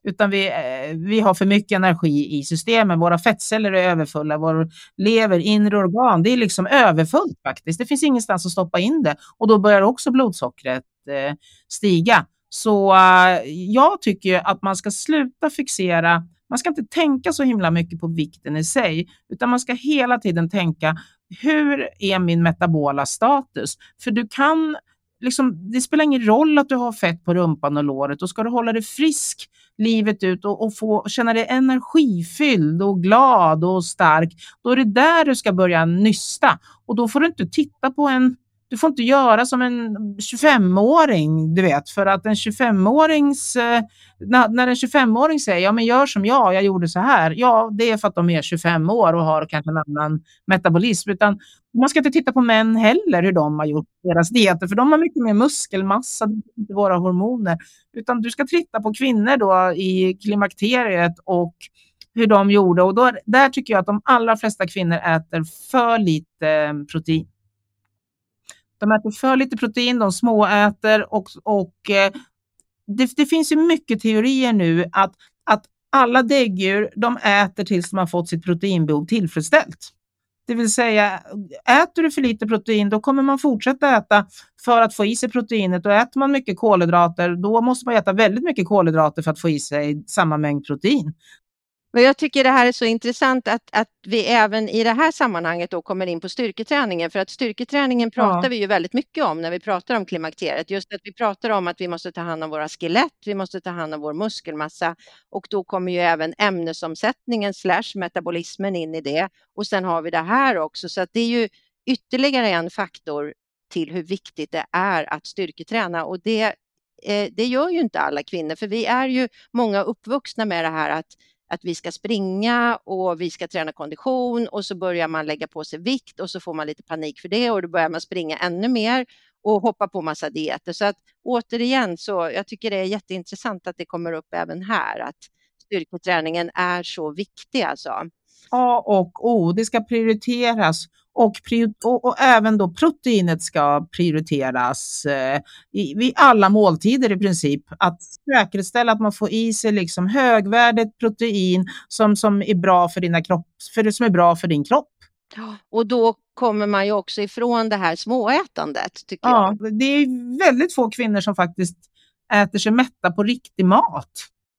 Utan vi, eh, vi har för mycket energi i systemen. Våra fettceller är överfulla, vår lever, inre organ, det är liksom överfullt faktiskt. Det finns ingenstans att stoppa in det och då börjar också blodsockret eh, stiga. Så uh, jag tycker att man ska sluta fixera man ska inte tänka så himla mycket på vikten i sig, utan man ska hela tiden tänka hur är min metabola status? För du kan, liksom, det spelar ingen roll att du har fett på rumpan och låret och ska du hålla dig frisk livet ut och, och få känna dig energifylld och glad och stark, då är det där du ska börja nysta. Och då får du inte titta på en du får inte göra som en 25-åring, du vet, för att en 25-årings, eh, när, när en 25-åring säger ja men gör som jag, jag gjorde så här, ja det är för att de är 25 år och har kanske en annan metabolism, utan man ska inte titta på män heller, hur de har gjort deras dieter, för de har mycket mer muskelmassa, inte våra hormoner, utan du ska titta på kvinnor då i klimakteriet och hur de gjorde och då, där tycker jag att de allra flesta kvinnor äter för lite eh, protein. De äter för lite protein, de småäter och, och eh, det, det, finns ju mycket teorier nu att, att alla däggdjur de äter tills de har fått sitt proteinbehov tillfredsställt. Det vill säga, äter du för lite protein, då kommer man fortsätta äta för att få i sig proteinet. Och äter man mycket kolhydrater, då måste man äta väldigt mycket kolhydrater för att få i sig samma mängd protein. Men jag tycker det här är så intressant att, att vi även i det här sammanhanget då kommer in på styrketräningen. För att styrketräningen pratar ja. vi ju väldigt mycket om när vi pratar om klimakteriet. Just att vi pratar om att vi måste ta hand om våra skelett, vi måste ta hand om vår muskelmassa och då kommer ju även ämnesomsättningen slash metabolismen in i det. Och sen har vi det här också, så att det är ju ytterligare en faktor till hur viktigt det är att styrketräna och det, eh, det gör ju inte alla kvinnor, för vi är ju många uppvuxna med det här att att vi ska springa och vi ska träna kondition och så börjar man lägga på sig vikt och så får man lite panik för det och då börjar man springa ännu mer och hoppa på massa dieter. Så att återigen så jag tycker det är jätteintressant att det kommer upp även här att styrketräningen är så viktig alltså. A och O, det ska prioriteras och, och, och, även då proteinet ska prioriteras eh, i, vid alla måltider i princip. Att säkerställa att man får i sig liksom högvärdigt protein som, som, är bra för, dina kropp, för som är bra för din kropp. Och då kommer man ju också ifrån det här småätandet. Tycker ja, jag. Det är väldigt få kvinnor som faktiskt äter sig mätta på riktig mat.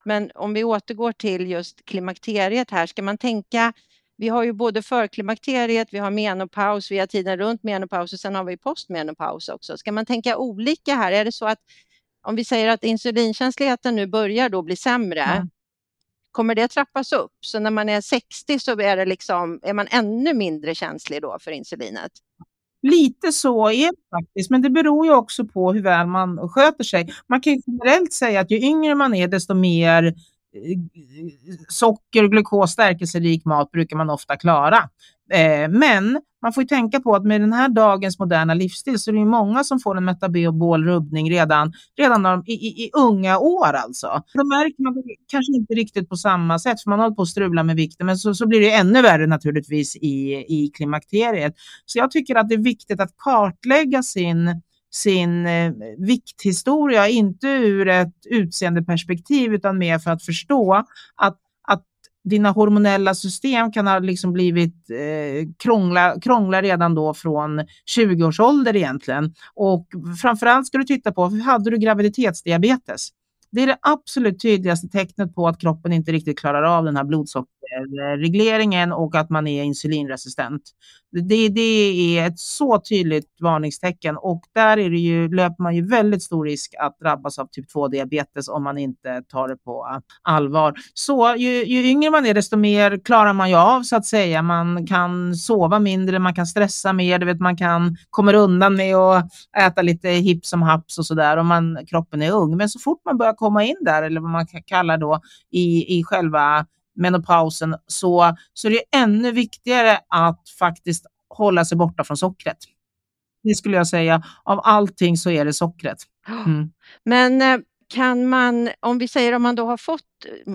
Men om vi återgår till just klimakteriet här, ska man tänka vi har ju både förklimakteriet, vi har menopaus, vi har tiden runt menopaus och sen har vi postmenopaus också. Ska man tänka olika här? Är det så att om vi säger att insulinkänsligheten nu börjar då bli sämre, mm. kommer det trappas upp? Så när man är 60 så är, det liksom, är man ännu mindre känslig då för insulinet? Lite så är det faktiskt, men det beror ju också på hur väl man sköter sig. Man kan ju generellt säga att ju yngre man är, desto mer Eh, socker, glukos, stärkelserik mat brukar man ofta klara. Eh, men man får tänka på att med den här dagens moderna livsstil så är det många som får en metabol rubbning redan, redan i, i, i, unga år. Alltså. Då märker man kanske inte riktigt på samma sätt, för man håller på att strula med vikten, men så, så blir det ännu värre naturligtvis i, i klimakteriet. Så jag tycker att det är viktigt att kartlägga sin sin eh, vikthistoria, inte ur ett utseendeperspektiv utan mer för att förstå att, att dina hormonella system kan ha liksom blivit eh, krångla, krångla redan då från 20 års ålder egentligen. Och framförallt ska du titta på, hade du graviditetsdiabetes? Det är det absolut tydligaste tecknet på att kroppen inte riktigt klarar av den här Eh, regleringen och att man är insulinresistent. Det, det är ett så tydligt varningstecken och där är det ju, löper man ju väldigt stor risk att drabbas av typ 2-diabetes om man inte tar det på eh, allvar. Så ju, ju yngre man är, desto mer klarar man ju av så att säga. Man kan sova mindre, man kan stressa mer, du vet, man kan kommer undan med att äta lite hipp som haps och sådär om man, kroppen är ung. Men så fort man börjar komma in där, eller vad man kallar då i, i själva menopausen, så, så är det ännu viktigare att faktiskt hålla sig borta från sockret. Det skulle jag säga. Av allting så är det sockret. Mm. Men eh, kan man, om vi säger om man då har fått,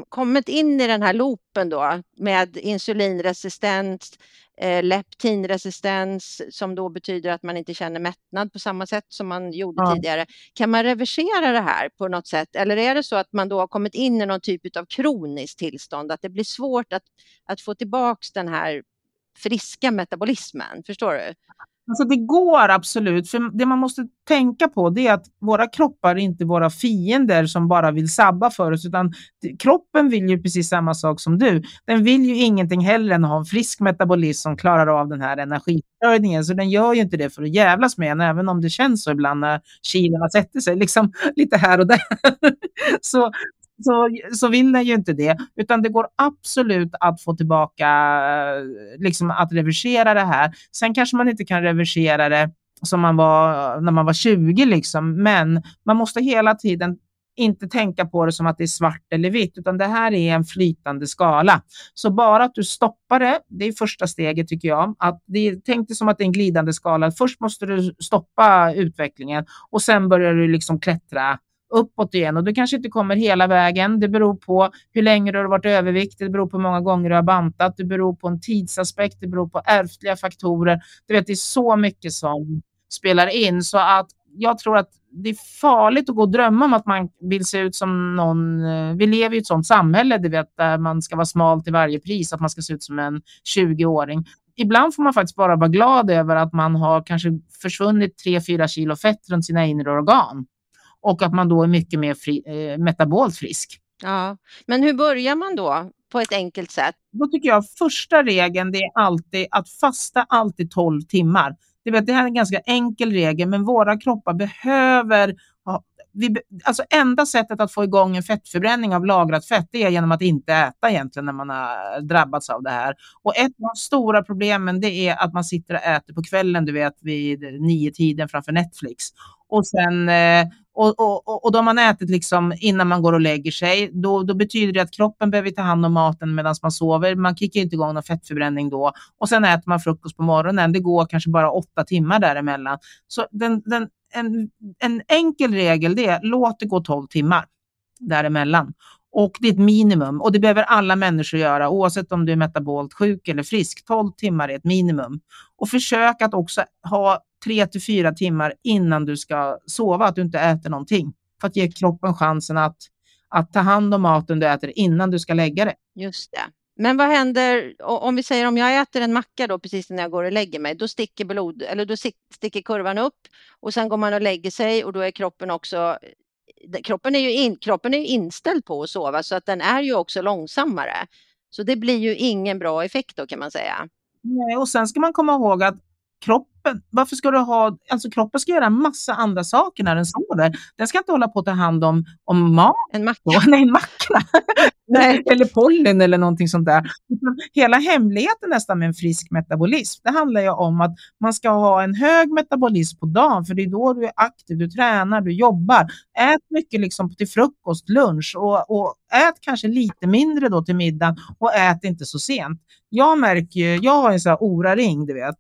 kommit in i den här loopen då med insulinresistens, eh, leptinresistens som då betyder att man inte känner mättnad på samma sätt som man gjorde ja. tidigare. Kan man reversera det här på något sätt eller är det så att man då har kommit in i någon typ av kroniskt tillstånd, att det blir svårt att, att få tillbaks den här friska metabolismen? Förstår du? Alltså det går absolut, för det man måste tänka på det är att våra kroppar är inte våra fiender som bara vill sabba för oss, utan kroppen vill ju precis samma sak som du. Den vill ju ingenting hellre än att ha en frisk metabolism som klarar av den här energiförsörjningen, så den gör ju inte det för att jävlas med en, även om det känns så ibland när kilona sätter sig liksom lite här och där. [LAUGHS] så, så, så vill den ju inte det, utan det går absolut att få tillbaka, eh, liksom att reversera det här. Sen kanske man inte kan reversera det som man var när man var 20, liksom. men man måste hela tiden inte tänka på det som att det är svart eller vitt, utan det här är en flytande skala. Så bara att du stoppar det, det är första steget tycker jag. Att det, tänk dig som att det är en glidande skala. Först måste du stoppa utvecklingen och sen börjar du liksom klättra uppåt igen och du kanske inte kommer hela vägen. Det beror på hur länge du har varit överviktig, det beror på hur många gånger du har bantat, det beror på en tidsaspekt, det beror på ärftliga faktorer. Du vet, det är så mycket som spelar in så att jag tror att det är farligt att gå och drömma om att man vill se ut som någon. Eh, vi lever i ett sånt samhälle, du vet, där man ska vara smal till varje pris, att man ska se ut som en 20-åring. Ibland får man faktiskt bara vara glad över att man har kanske försvunnit 3-4 kilo fett runt sina inre organ och att man då är mycket mer fri, eh, metabolt frisk. Ja, men hur börjar man då på ett enkelt sätt? Då tycker jag första regeln det är alltid att fasta alltid 12 timmar. Det, vet, det här är en ganska enkel regel, men våra kroppar behöver vi, alltså enda sättet att få igång en fettförbränning av lagrat fett är genom att inte äta egentligen när man har drabbats av det här. Och ett av de stora problemen det är att man sitter och äter på kvällen, du vet vid nio tiden framför Netflix. Och sen eh, och, och, och då har man ätit liksom innan man går och lägger sig, då, då betyder det att kroppen behöver ta hand om maten medan man sover. Man kickar inte igång någon fettförbränning då. Och sen äter man frukost på morgonen. Det går kanske bara åtta timmar däremellan. Så den, den, en, en enkel regel det är låt det gå 12 timmar däremellan. Och det är ett minimum och det behöver alla människor göra oavsett om du är metabolt sjuk eller frisk. 12 timmar är ett minimum. Och försök att också ha tre till fyra timmar innan du ska sova, att du inte äter någonting. För att ge kroppen chansen att, att ta hand om maten du äter innan du ska lägga det. Just det. Men vad händer om vi säger om jag äter en macka då precis när jag går och lägger mig, då sticker blod eller då sticker kurvan upp och sen går man och lägger sig och då är kroppen också kroppen är ju in, kroppen är inställd på att sova så att den är ju också långsammare. Så det blir ju ingen bra effekt då kan man säga. Nej, och sen ska man komma ihåg att kroppen, varför ska du ha, alltså kroppen ska göra massa andra saker när den sover. Den ska inte hålla på att ta hand om, om mat. En macka. [LAUGHS] Nej, en macka. Nej. [LAUGHS] eller pollen eller någonting sånt där. Hela hemligheten nästan med en frisk metabolism, det handlar ju om att man ska ha en hög metabolism på dagen, för det är då du är aktiv, du tränar, du jobbar. Ät mycket liksom till frukost, lunch och, och ät kanske lite mindre då till middagen och ät inte så sent. Jag märker ju, jag har en sån här ora-ring, du vet,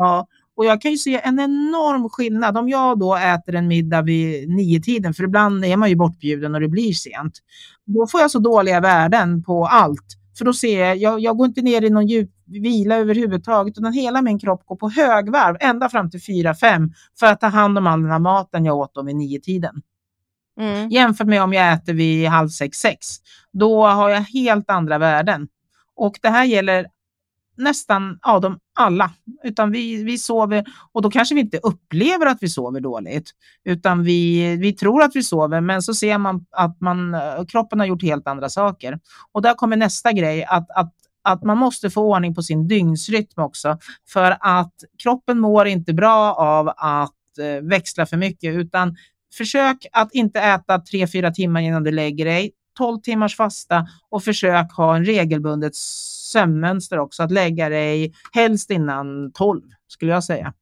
Ja, och jag kan ju se en enorm skillnad om jag då äter en middag vid nio tiden, för ibland är man ju bortbjuden och det blir sent. Då får jag så dåliga värden på allt. För då ser jag, jag, jag går inte ner i någon djup vila överhuvudtaget, utan hela min kropp går på högvarv ända fram till 4-5 för att ta hand om all den här maten jag åt vid nio tiden. Mm. Jämfört med om jag äter vid halv sex, sex. Då har jag helt andra värden. Och det här gäller nästan ja, de alla. Utan vi, vi sover och då kanske vi inte upplever att vi sover dåligt. Utan vi, vi tror att vi sover men så ser man att man, eh, kroppen har gjort helt andra saker. Och där kommer nästa grej att, att att man måste få ordning på sin dygnsrytm också. För att kroppen mår inte bra av att eh, växla för mycket utan försök att inte äta 3-4 timmar innan du lägger dig. 12 timmars fasta och försök ha en regelbundet sömnmönster också. Att lägga dig helst innan 12 skulle jag säga.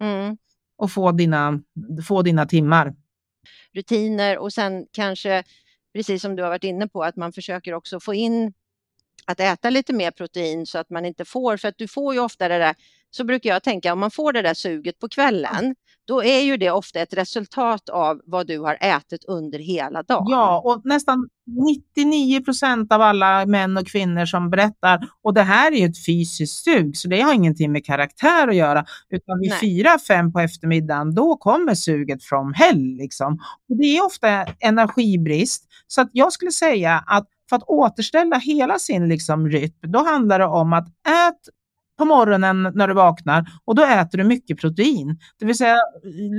Mm. Och få dina, få dina timmar. Rutiner och sen kanske, precis som du har varit inne på, att man försöker också få in att äta lite mer protein så att man inte får, för att du får ju ofta det där, så brukar jag tänka, om man får det där suget på kvällen, då är ju det ofta ett resultat av vad du har ätit under hela dagen. Ja, och nästan 99 procent av alla män och kvinnor som berättar, och det här är ju ett fysiskt sug, så det har ingenting med karaktär att göra, utan vid fyra, fem på eftermiddagen, då kommer suget från hell. Liksom. Och det är ofta energibrist, så att jag skulle säga att för att återställa hela sin liksom, rytm, då handlar det om att ät på morgonen när du vaknar och då äter du mycket protein. Det vill säga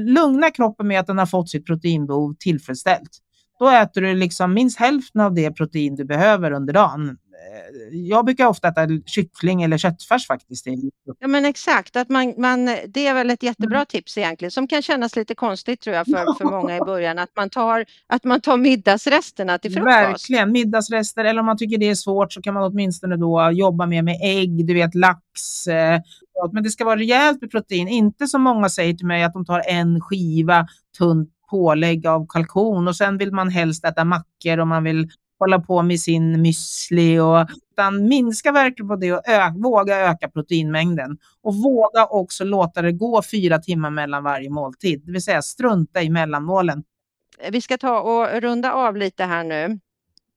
lugna kroppen med att den har fått sitt proteinbehov tillfredsställt. Då äter du liksom minst hälften av det protein du behöver under dagen. Eh, Jag brukar ofta äta kyckling eller köttfärs faktiskt. Ja men exakt, att man, man, det är väl ett jättebra Mm. tips egentligen som kan kännas lite konstigt tror jag för, för många i början att man tar, att man tar middagsresterna till frukost. Verkligen, middagsrester eller om man tycker det är svårt så kan man åtminstone då jobba mer med ägg, du vet lax. Eh, men det ska vara rejält med protein, inte som många säger till mig att de tar en skiva tunt pålägg av kalkon och sen vill man helst äta mackor och man vill hålla på med sin müsli och utan minska verkligen på det och ö- våga öka proteinmängden och våga också låta det gå fyra timmar mellan varje måltid, det vill säga strunta i mellanmålen. Vi ska ta och runda av lite här nu.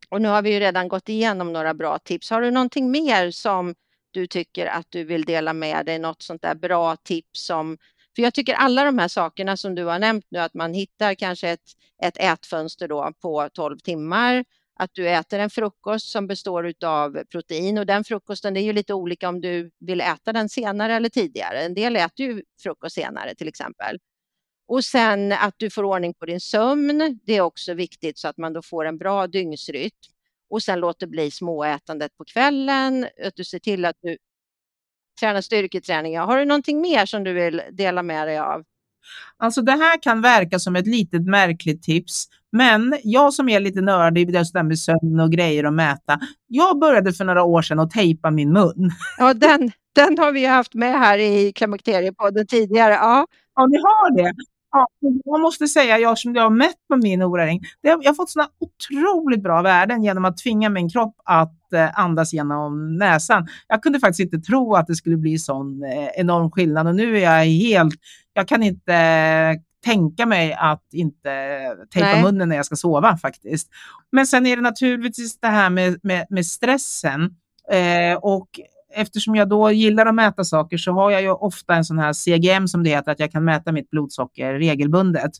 Och nu har vi ju redan gått igenom några bra tips. Har du någonting mer som du tycker att du vill dela med dig? Något sånt där bra tips som för jag tycker alla de här sakerna som du har nämnt nu, att man hittar kanske ett, ett ätfönster då på 12 timmar, att du äter en frukost som består av protein och den frukosten det är ju lite olika om du vill äta den senare eller tidigare. En del äter ju frukost senare till exempel. Och sen att du får ordning på din sömn, det är också viktigt så att man då får en bra dygnsrytm. Och sen låter bli småätandet på kvällen, att du ser till att du tränar styrketräning. Har du någonting mer som du vill dela med dig av? Alltså det här kan verka som ett litet märkligt tips, men jag som är lite nördig det där med sömn och grejer och mäta, jag började för några år sedan att tejpa min mun. Ja, den, den har vi haft med här i Klimakteriepodden tidigare. Ja, Ja, ni har det? Ja, jag måste säga, jag som jag har mätt på min har- jag har fått såna otroligt bra värden genom att tvinga min kropp att eh, andas genom näsan. Jag kunde faktiskt inte tro att det skulle bli sån eh, enorm skillnad och nu är jag helt, jag kan inte tänka mig att inte tejpa Nej. munnen när jag ska sova faktiskt. Men sen är det naturligtvis det här med, med, med stressen eh, och eftersom jag då gillar att mäta saker så har jag ju ofta en sån här CGM som det heter, att jag kan mäta mitt blodsocker regelbundet.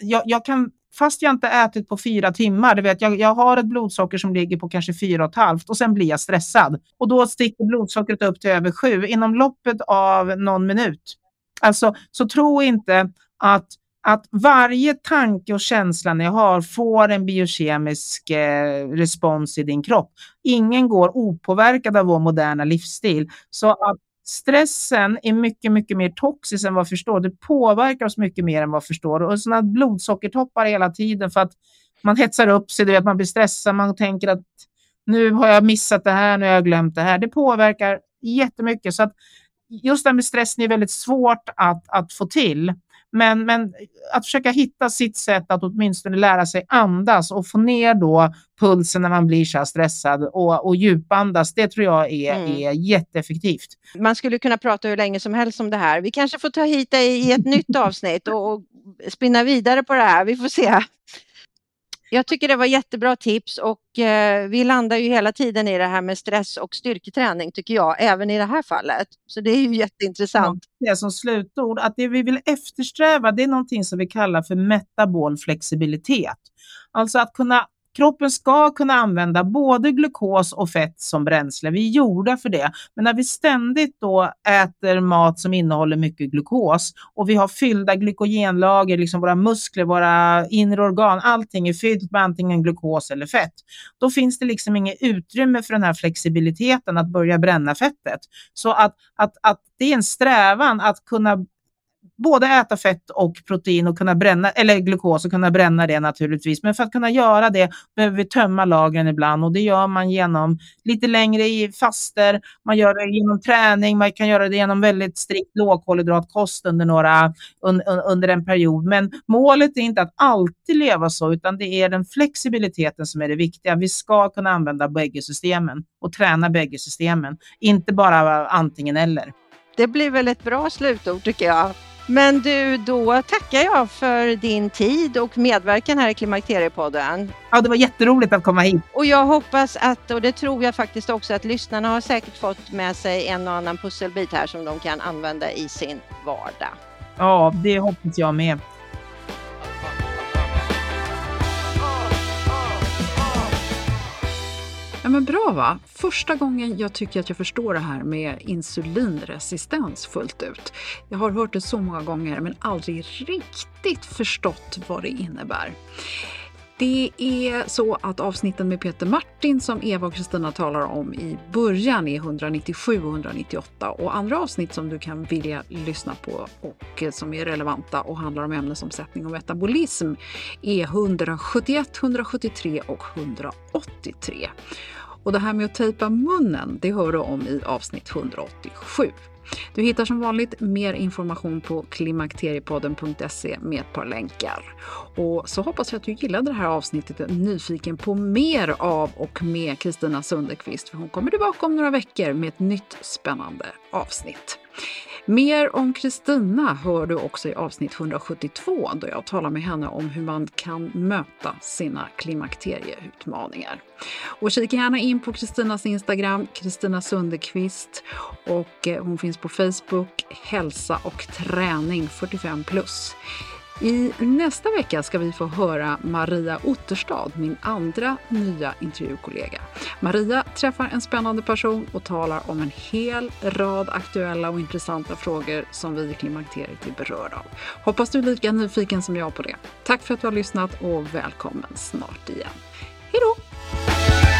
Jag, jag kan, fast jag inte ätit på fyra timmar, du vet, jag, jag har ett blodsocker som ligger på kanske fyra och ett halvt och sen blir jag stressad. Och då sticker blodsockret upp till över sju inom loppet av någon minut. Alltså, så tro inte att att varje tanke och känsla ni har får en biokemisk eh, respons i din kropp. Ingen går opåverkad av vår moderna livsstil. Så att stressen är mycket, mycket mer toxisk än vad vi förstår. Det påverkar oss mycket mer än vad vi förstår. Och sådana blodsockertoppar hela tiden för att man hetsar upp sig, du vet, man blir stressad, man tänker att nu har jag missat det här, nu har jag glömt det här. Det påverkar jättemycket. Så att just det här med stressen är väldigt svårt att, att få till. Men, men att försöka hitta sitt sätt att åtminstone lära sig andas och få ner då pulsen när man blir så här stressad och, och djupandas, det tror jag är, Mm. är jätteeffektivt. man skulle kunna prata hur länge som helst om det här. Vi kanske får ta hit dig i ett nytt avsnitt och, och spinna vidare på det här. Vi får se. Jag tycker det var jättebra tips och eh, vi landar ju hela tiden i det här med stress och styrketräning tycker jag, även i det här fallet. Så det är ju jätteintressant. Ja, det som slutord, att det vi vill eftersträva det är någonting som vi kallar för metabol flexibilitet. Alltså att kunna Kroppen ska kunna använda både glukos och fett som bränsle. Vi är gjorda för det. Men när vi ständigt då äter mat som innehåller mycket glukos och vi har fyllda glykogenlager, liksom våra muskler, våra inre organ, allting är fyllt med antingen glukos eller fett. Då finns det liksom inget utrymme för den här flexibiliteten att börja bränna fettet. Så att, att, att det är en strävan att kunna både äta fett och protein och kunna bränna, eller glukos och kunna bränna det naturligtvis. Men för att kunna göra det behöver vi tömma lagren ibland och det gör man genom lite längre i faster, man gör det genom träning, man kan göra det genom väldigt strikt lågkolhydratkost under, några, un, un, under en period. Men målet är inte att alltid leva så, utan det är den flexibiliteten som är det viktiga. Vi ska kunna använda bägge systemen och träna bägge systemen, inte bara antingen eller. Det blir väl ett bra slutord tycker jag. Men du, då tackar jag för din tid och medverkan här i Klimakteriepodden. Ja, det var jätteroligt att komma hit. Och jag hoppas att, och det tror jag faktiskt också, att lyssnarna har säkert fått med sig en och annan pusselbit här som de kan använda i sin vardag. Ja, det hoppas jag med. Ja, men bra va? Första gången jag tycker att jag förstår det här med insulinresistens fullt ut. Jag har hört det så många gånger men aldrig riktigt förstått vad det innebär. Det är så att avsnitten med Peter Martin som Eva och Kristina talar om i början är 197 och 198 och andra avsnitt som du kan vilja lyssna på och eh, som är relevanta och handlar om ämnesomsättning och metabolism är 171, 173 och 183. Och det här med att tejpa munnen, det hör du om i avsnitt 187. Du hittar som vanligt mer information på klimakteriepodden.se med ett par länkar. Och så hoppas jag att du gillade det här avsnittet och är nyfiken på mer av och med Kristina Sundekvist. För hon kommer tillbaka om några veckor med ett nytt spännande avsnitt. Mer om Kristina hör du också i avsnitt 172 då jag talar med henne om hur man kan möta sina klimakterieutmaningar. Och kika gärna in på Kristinas Instagram, Kristina Sundekvist och eh, hon finns på Facebook, Hälsa och träning 45 plus. I nästa vecka ska vi få höra Maria Otterstad, min andra nya intervjukollega. Maria träffar en spännande person och talar om en hel rad aktuella och intressanta frågor som vi i klimakteriet är berörda av. Hoppas du är lika nyfiken som jag på det. Tack för att du har lyssnat och välkommen snart igen. Hej då!